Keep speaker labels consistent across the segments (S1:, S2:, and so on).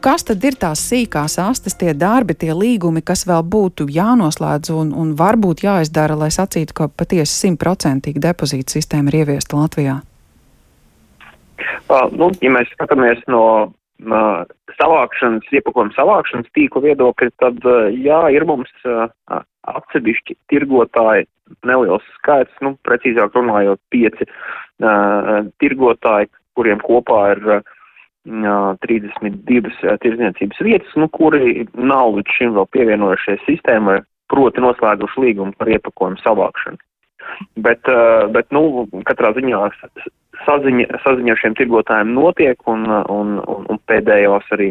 S1: Kas tad ir tās sīkās astes, tie darbi, tie līgumi, kas vēl būtu jānoslēdz un, un varbūt jāizdara, lai sacītu, ka patiesi simtprocentīgi depozīta sistēma ir ieviesta Latvijā?
S2: Uh, nu, ja mēs skatāmies no uh, savākšanas, iepakojuma savākšanas tīkla viedokļa, tad uh, jā, ir mums atsevišķi tirgotāji, neliels skaits, nu, precīzāk runājot, pieci tirgotāji, kuriem kopā ir uh, 32 tirdzniecības vietas, nu, kuri nav līdz šim vēl pievienojušies sistēmai, proti noslēguši līgumu par iepakojumu savākšanu. Bet, bet nu, katrā ziņā saziņa, saziņa ar šiem tirgotājiem notiek, un, un, un, un pēdējos arī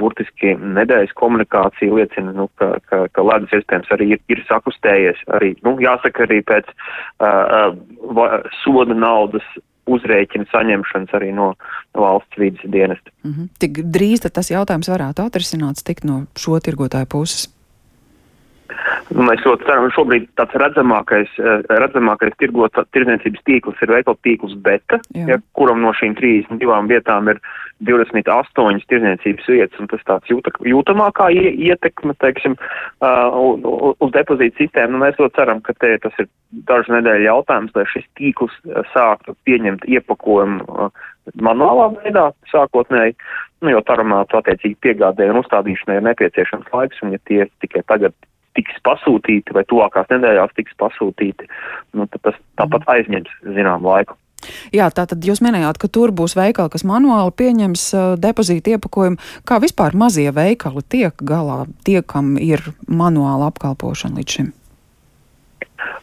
S2: burtiski nedēļas komunikācija liecina, nu, ka, ka, ka ledus iespējams arī ir, ir sakustējies. Arī, nu, jāsaka, arī pēc uh, soda naudas uzrēķina saņemšanas arī no, valsts vidas dienesta.
S1: Mm -hmm. Tik drīz tas jautājums varētu atrisināts tik no šo tirgotāju puses.
S2: Mēs ļoti ceram, ka šobrīd tāds redzamākais, eh, redzamākais tirgot, tirdzniecības tīkls ir veikalu tīkls Beta, ja, kuram no šīm 32 vietām ir 28 tirdzniecības vietas, un tas tāds jūta, jūtamākā ietekme, teiksim, uh, uz depozītu sistēmu. Nu, mēs ļoti ceram, ka te tas ir dažu nedēļu jautājums, lai šis tīkls uh, sāktu pieņemt iepakojumu manuālā veidā sākotnēji, nu, jo taramātu attiecīgi piegādēju un uzstādīšanai ir nepieciešams laiks, un ja tie tikai tagad tiks pasūtīti vai tuvākās nedēļās tiks pasūtīti, nu, tad tas tāpat mhm. aizņems zinām laiku.
S1: Jā, tātad jūs minējāt, ka tur būs veikali, kas manuāli pieņems uh, depozītu iepakojumu. Kā vispār mazie veikali tiek galā, tie, kam ir manuāla apkalpošana līdz šim?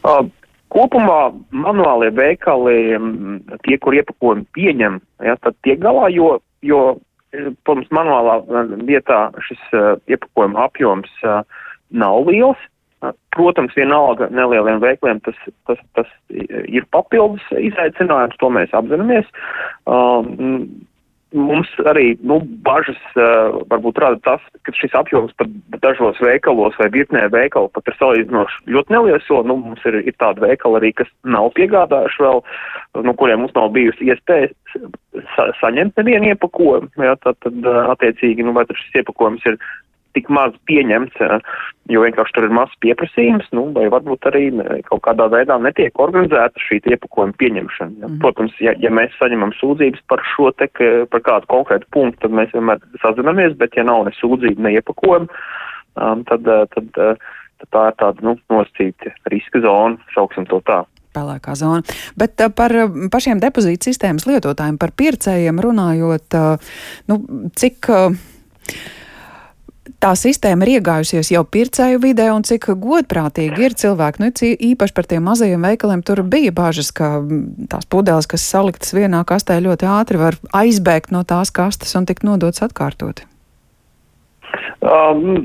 S2: Uh, kopumā manuālie veikali, tie, kur iepakojumu pieņem, ja, tad tiek galā, jo, jo protams, manuālā vietā šis uh, iepakojuma apjoms uh, nav liels. Protams, vienalga nelieliem veikliem tas, tas, tas ir papildus izaicinājums, to mēs apzināmies. Um, mums arī nu, bažas uh, varbūt rada tas, ka šis apjoms pat dažos veikalos vai virknē veikalu pat ir salīdzinoši ļoti neliels, jo nu, mums ir, ir tādi veikali arī, kas nav piegādājuši vēl, no nu, kuriem mums nav bijusi iespēja sa saņemt nevienu iepakojumu. Ja, tad, tad attiecīgi, nu, vai šis iepakojums ir tik maz pieņemts, jo vienkārši tur ir mazs pieprasījums, nu, vai varbūt arī kaut kādā veidā netiek organizēta šī iepakojuma pieņemšana. Ja. Mm. Protams, ja, ja mēs saņemam sūdzības par šo te, par kādu konkrētu punktu, tad mēs vienmēr sazinamies, bet ja nav ne sūdzība, ne iepakojuma, um, tad, tad, tad tā ir tāda, nu, nosacīta riska zona, sauksim to tā
S1: pelēkā zona. Bet par pašiem depozītu sistēmas lietotājiem, par pircējiem runājot, nu, cik tā sistēma ir iegājusies jau pircēju vidē, un cik godprātīgi ir cilvēki. Nu, īpaši par tiem mazajiem veikaliem tur bija bažas, ka tās pudeles, kas saliktas vienā kastē, ļoti ātri var aizbēgt no tās kastes un tikt nodots atkārtoti.
S2: Um,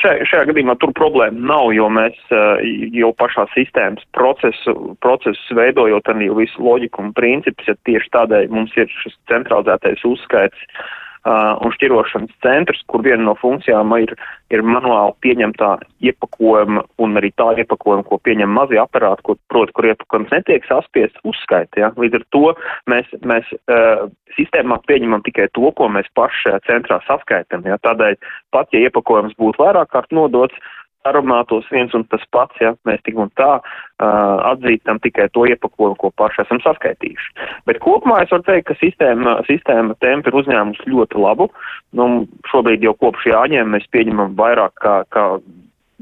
S2: šajā, šajā gadījumā tur problēma nav, jo mēs uh, jau pašā sistēmas procesu, procesu veidojot arī visu loģiku un principus, ja tieši tādēļ mums ir šis centralizētais uzskaits uh, uh, un šķirošanas centrs, kur viena no funkcijām ir, ir manuāli pieņemtā iepakojuma un arī tā iepakojuma, ko pieņem mazie aparāti, kur, proti, kur iepakojums netiek saspiests uzskaita. Ja? Līdz ar to mēs, mēs uh, sistēmā pieņemam tikai to, ko mēs paši šajā centrā saskaitam. Ja? Tādēļ pat, ja iepakojums būtu vairāk kārt nodots, aromātos viens un tas pats, ja mēs tik un tā uh, atzīstam tikai to iepakojumu, ko paši esam saskaitījuši. Bet kopumā es varu teikt, ka sistēma, sistēma tempi ir uzņēmusi ļoti labu. Nu, šobrīd jau kopš jāņem mēs pieņemam vairāk kā, kā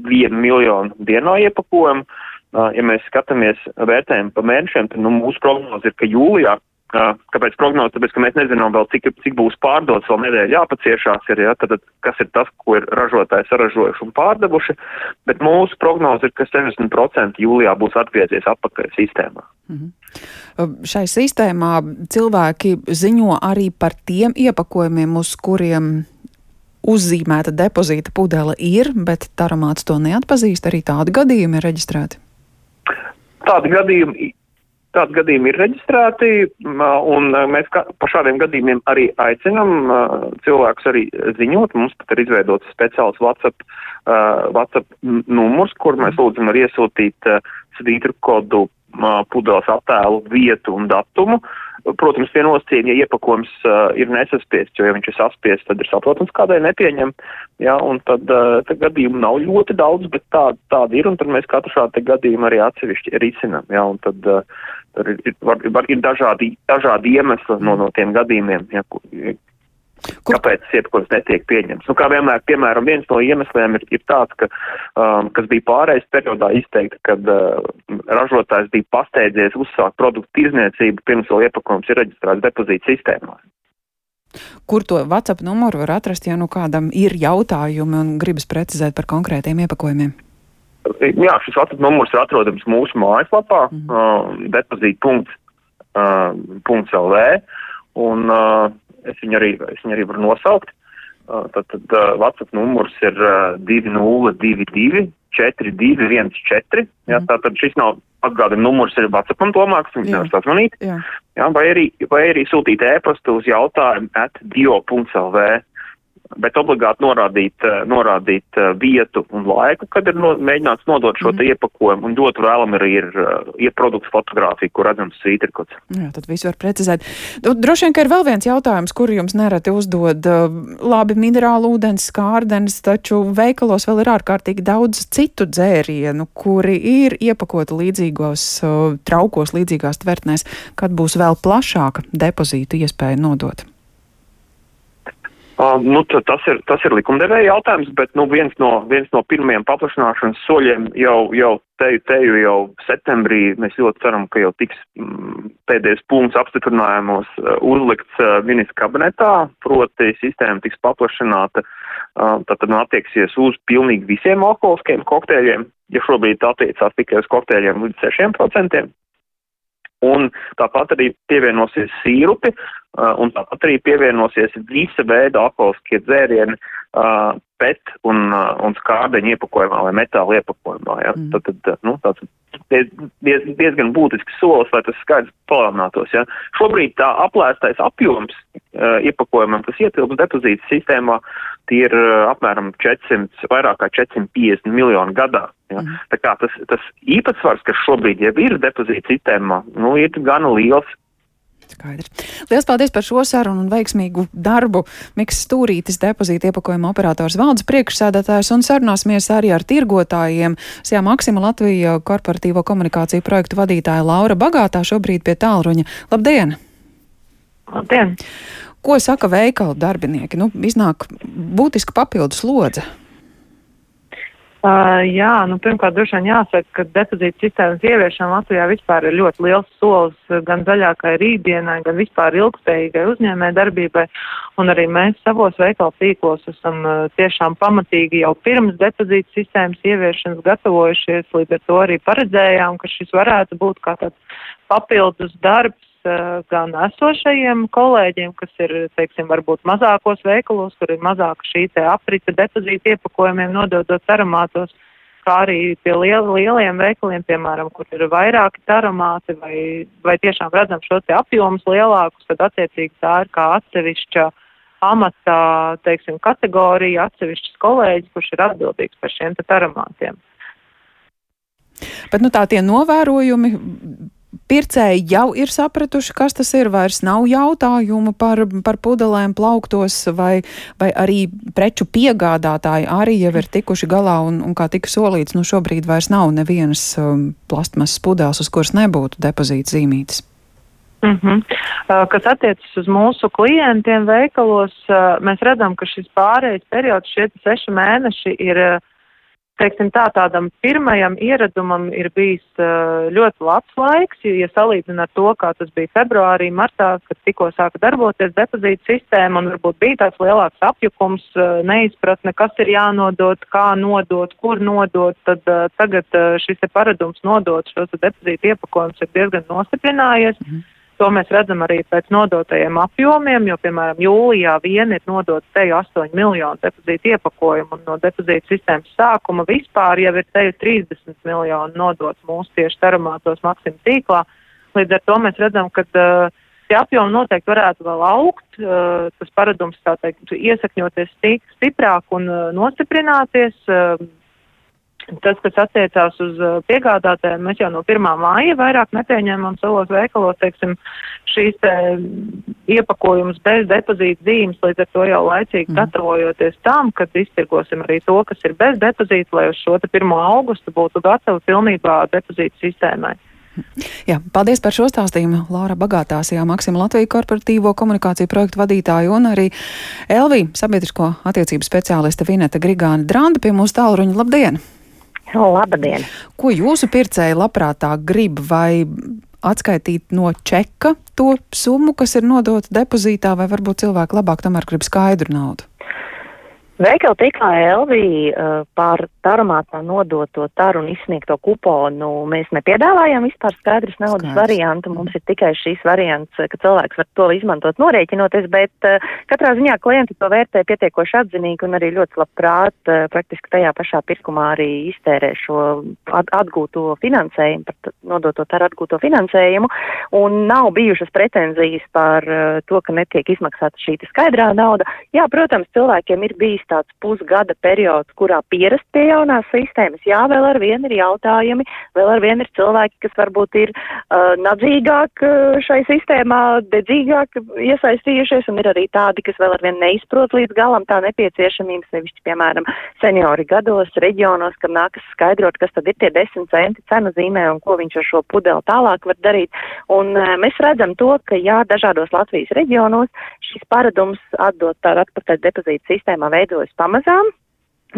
S2: vienu miljonu dienā iepakojumu. Uh, ja mēs skatāmies vērtējumu pa mēnešiem, tad nu, mūsu prognoze ir, ka jūlijā Kāpēc prognoze? Tāpēc, ka mēs nezinām vēl, cik, cik būs pārdots, vēl nedēļa jāpaciešās, ir, ja, tad, kas ir tas, ko ir ražotāji saražojuši un pārdevuši, bet mūsu prognoze ir, ka 60% jūlijā būs atgriezies atpakaļ sistēmā.
S1: -hmm. Šai sistēmā cilvēki ziņo arī par tiem iepakojumiem, uz kuriem uzzīmēta depozīta pudele ir, bet taramāts to neatpazīst. Arī tādi gadījumi ir reģistrēti.
S2: Tādi gadījumi Tādi gadījumi ir reģistrēti, un mēs par šādiem gadījumiem arī aicinam cilvēkus arī ziņot. Mums pat ir izveidots speciāls WhatsApp, WhatsApp numurs, kur mēs lūdzam arī iesūtīt svītru kodu pudeles attēlu, vietu un datumu. Protams, pie nosacījuma, ja iepakojums uh, ir nesaspiests, jo, ja viņš ir saspiests, tad ir saprotams, kādēļ nepieņem. Jā, un tad, uh, tad gadījumu nav ļoti daudz, bet tā, tāda ir, un tad mēs katru šādu gadījumu arī atsevišķi risinam. Jā, un tad, uh, tad ir, var, var, ir dažādi, dažādi iemesli no, no tiem gadījumiem, jā, Kur? Kāpēc iepakojums netiek pieņemts? Nu, kā vienmēr, piemēram, viens no iemesliem ir, ir tāds, ka, um, kas bija pārējais periodā izteikti, kad uh, ražotājs bija pasteidzies uzsākt produktu tirzniecību pirms vēl iepakojums ir reģistrēts depozīta sistēmā.
S1: Kur to WhatsApp numuru var atrast, ja nu kādam ir jautājumi un gribas precizēt par konkrētiem iepakojumiem?
S2: Jā, šis WhatsApp numurs ir atrodams mūsu mājaslapā, mm. uh, depozīta.lv. Un uh, es viņu arī, es viņu arī varu nosaukt. Uh, tad, tad uh, WhatsApp numurs ir uh, 2022 4214. Jā, mm. Tātad šis nav atgādājums numurs ir WhatsAppam domāts, viņš nevar sazvanīt. Jā. Jā, vai, arī, vai arī sūtīt ēpastu uz jautājumu at dio.lv bet obligāti norādīt, eh, norādīt eh, vietu un laiku, kad ir no, mēģināts nodot šo mm. iepakojumu un dot vēlam arī ir, eh, ir produktu fotografija, kur redzams svītrikots.
S1: Jā, tad visu var precizēt. Nu, droši vien, ka ir vēl viens jautājums, kuru jums nereti uzdod. Labi, minerālu ūdens, skārdens, taču veikalos vēl ir ārkārtīgi daudz citu dzērienu, kuri ir iepakoti līdzīgos traukos, līdzīgās tvertnēs, kad būs vēl plašāka depozītu iespēja nodot.
S2: Uh, nu, tas, ir, tas ir likumdevēja jautājums, bet nu, viens, no, viens no pirmajiem paplašināšanas soļiem jau, jau teju, teju jau septembrī. Mēs ļoti ceram, ka jau tiks mm, pēdējais punkts apstiprinājumos uzlikts uh, ministra kabinetā, proti sistēma tiks paplašināta, uh, tad nu, attieksies uz pilnīgi visiem alkoholiskiem kokteļiem, ja šobrīd attiecās tikai uz kokteļiem līdz 6%. Un tāpat arī pievienosies sīrupi, uh, un tāpat arī pievienosies visa veida alkoholiskie dzērieni, uh, pet un, un skārdeņu iepakojumā vai metāla iepakojumā. Ja? Mm. Tad, tad, nu, tāds diez, diez, diezgan būtisks solis, lai tas skaidrs palielinātos. Ja? Šobrīd tā aplēstais apjoms uh, iepakojumam, kas ietilpst depozīta sistēmā, tie ir uh, apmēram 400, vairāk kā 450 miljoni gadā. Ja? Mm. Tā kā tas, tas īpatsvars, kas šobrīd jau ir depozīta sistēmā, nu, ir gana liels.
S1: Skaidrs. Lielas paldies par šo sarunu un veiksmīgu darbu. Miks Stūrītis, depozīta iepakojuma operators valdes priekšsēdētājs un sarunāsimies arī ar tirgotājiem. Sijā Maksima Latvija korporatīvo komunikāciju projektu vadītāja Laura Bagātā šobrīd pie tālruņa. Labdien!
S3: Labdien!
S1: Ko saka veikalu darbinieki? Nu, iznāk būtiska papildus lodze.
S3: Uh, jā, nu, pirmkārt, droši vien jāsaka, ka depozīta sistēmas ieviešana Latvijā vispār ir ļoti liels solis gan zaļākai rītdienai, gan vispār ilgspējīgai uzņēmē darbībai. Un arī mēs savos veikalu tīklos esam uh, tiešām pamatīgi jau pirms depozīta sistēmas ieviešanas gatavojušies, līdz ar to arī paredzējām, ka šis varētu būt kā tāds papildus darbs gan esošajiem kolēģiem, kas ir, teiksim, varbūt mazākos veikalos, kur ir mazāka šī te aprite depozīta iepakojumiem nododot aromātos, kā arī pie liel, lieliem veikaliem, piemēram, kur ir vairāki aromāti vai, vai tiešām redzam šo te apjomus lielākus, tad attiecīgi tā ir kā atsevišķa amatā, teiksim, kategorija, atsevišķs kolēģis, kurš ir atbildīgs par šiem te aromātiem.
S1: Bet nu, tā tie novērojumi pircēji jau ir sapratuši, kas tas ir. Vairs nav jautājumu par, par pudelēm plauktos, vai, vai arī preču piegādātāji arī jau ir tikuši galā un, un kā tika solīts, nu šobrīd vairs nav nevienas um, plastmasas pudeles, uz kuras nebūtu depozīta zīmītes.
S3: Mm -hmm. uh, kas attiecas uz mūsu klientiem veikalos, uh, mēs redzam, ka šis pārējais periods, šie seši mēneši, ir uh, teiksim tā, tādam pirmajam ieradumam ir bijis uh, ļoti labs laiks, ja salīdzina ar to, kā tas bija februārī, martā, kad tikko sāka darboties depozīta sistēma un varbūt bija tāds lielāks apjukums, uh, neizpratne, kas ir jānodot, kā nodot, kur nodot, tad uh, tagad šis te paradums nodot šos depozīta iepakojumus ir diezgan nostiprinājies. -hmm. To mēs redzam arī pēc nodotajiem apjomiem, jo, piemēram, jūlijā vien ir nodots te 8 miljonu depozītu iepakojumu, un no depozītu sistēmas sākuma vispār jau ir te 30 miljonu nodots mūsu tieši taramātos Maksim tīklā. Līdz ar to mēs redzam, ka uh, tie apjomi noteikti varētu vēl augt, uh, tas paradums, tā teikt, iesakņoties stiprāk un uh, nostiprināties. Uh, Tas, kas attiecās uz uh, piegādātājiem, mēs jau no 1. māja vairāk nepieņēmām savos veikalos, teiksim, šīs te iepakojumus bez depozīta zīmes, līdz ar to jau laicīgi mm. gatavojoties tam, kad iztirgosim arī to, kas ir bez depozīta, lai uz šo te 1. augustu būtu gatavi pilnībā depozīta sistēmai.
S1: Jā, paldies par šo stāstījumu. Laura Bagātāsijā, Maksima Latvija korporatīvo komunikāciju projektu vadītāju un arī Elvī, sabiedrisko attiecību speciāliste Vineta Grigāna Dranda pie mūsu tālruņa. Labdien!
S4: Labdien!
S1: Ko jūsu pircēji labprātāk grib vai atskaitīt no čeka to summu, kas ir nodota depozītā, vai varbūt cilvēki labāk tomēr grib skaidru naudu?
S4: Veikala tikā Elvī uh, par taromātā nodoto taru un izsniegto kuponu mēs nepiedāvājām vispār skaidrs naudas Skaidrs. variantu. Mums ir tikai šīs variants, ka cilvēks var to izmantot norēķinoties, bet uh, katrā ziņā klienti to vērtē pietiekoši atzinīgi un arī ļoti labprāt uh, praktiski tajā pašā pirkumā arī iztērē šo at atgūto finansējumu, par nodoto taru atgūto finansējumu. Un nav bijušas pretenzijas par uh, to, ka netiek izmaksāta šī skaidrā nauda. Jā, protams, cilvēkiem ir bijis tāds pusgada periods, kurā pierast pie jaunās sistēmas. Jā, vēl ar vienu ir jautājumi, vēl ar vienu ir cilvēki, kas varbūt ir uh, nadzīgāk uh, šai sistēmā, dedzīgāk iesaistījušies, un ir arī tādi, kas vēl ar vienu neizprot līdz galam tā nepieciešamības, sevišķi, piemēram, seniori gados, reģionos, kam nākas skaidrot, kas tad ir tie desmit centi cenu zīmē un ko viņš ar šo pudeli tālāk var darīt. Un uh, mēs redzam to, ka jā, dažādos Latvijas reģionos šis paradums atdot tādu atpakaļ depozītu sistēmā veido veidojas pamazām.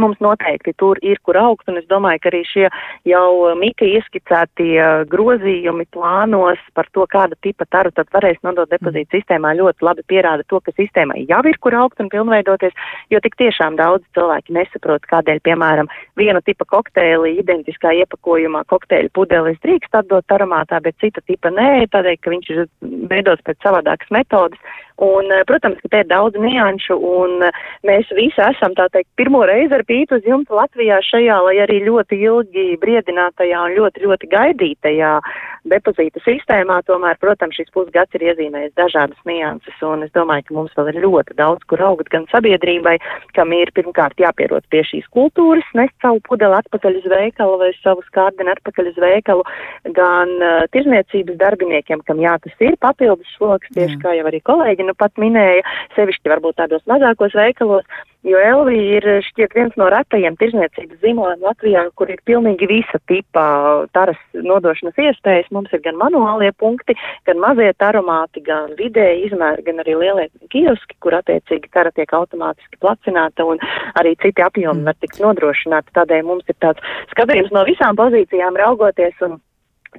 S4: Mums noteikti tur ir, kur augt, un es domāju, ka arī šie jau Mika ieskicētie grozījumi plānos par to, kāda tipa taru tad varēs nodot depozītu sistēmā, ļoti labi pierāda to, ka sistēmai jau ir, kur augt un pilnveidoties, jo tik tiešām daudz cilvēki nesaprot, kādēļ, piemēram, viena tipa kokteili identiskā iepakojumā kokteļu pudelis drīkst atdot aromātā, bet cita tipa nē, tādēļ, ka viņš ir veidots pēc savādākas metodas. Un, eh, protams, ka te ir daudz nianšu, un eh, mēs visi esam, tā teikt, pirmo reizi ar pītu uz jumta Latvijā šajā, lai arī ļoti ilgi briedinātajā un ļoti, ļoti gaidītajā depozīta sistēmā. Tomēr, protams, šis pusgads ir iezīmējis dažādas nianses, un es domāju, ka mums vēl ir ļoti daudz, kur augt gan sabiedrībai, kam ir pirmkārt jāpierot pie šīs kultūras, nest savu pudeli atpakaļ uz veikalu vai savu skārdeni atpakaļ uz veikalu, gan uh, tirzniecības darbiniekiem, kam jā, tas ir papildus sloks, tieši jā. kā jau arī kolēģi nu pat minēja, sevišķi varbūt tādos mazākos veikalos, jo Elvija ir šķiet viens no retajiem tirzniecības zīmoliem Latvijā, kur ir pilnīgi visa tipa taras nodošanas iespējas. Mums ir gan manuālie punkti, gan mazie taromāti, gan vidēji izmēri, gan arī lielie kioski, kur attiecīgi tara tiek automātiski placināta un arī citi apjomi var tikt nodrošināti. Tādēļ mums ir tāds skatījums no visām pozīcijām raugoties un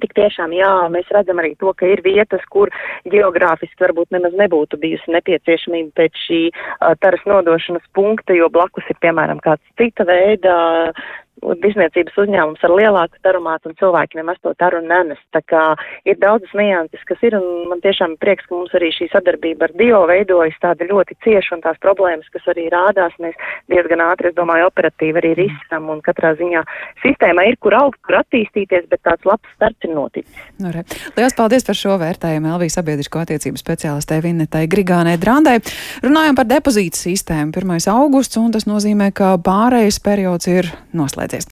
S4: Tik tiešām, jā, mēs redzam arī to, ka ir vietas, kur geogrāfiski varbūt nemaz nebūtu bijusi nepieciešamība pēc šī uh, taras nodošanas punkta, jo blakus ir, piemēram, kāds cita veida tirsniecības uzņēmums ar lielāku tarumātu un cilvēki nemaz to taru nenes. Tā kā ir daudzas nianses, kas ir, un man tiešām prieks, ka mums arī šī sadarbība ar Dio veidojas tāda ļoti cieša un tās problēmas, kas arī rādās, mēs diezgan ātri, es domāju, operatīvi arī risinām un katrā ziņā sistēma ir, kur augt, kur attīstīties, bet tāds labs starts ir noticis.
S1: Nu, re. Lielas paldies par šo vērtējumu Elvijas sabiedrisko attiecību speciālistē Vinnetai Grigānai Drandai. Runājam par depozītu sistēmu 1. augusts, un tas nozīmē, ka pārējais periods ir United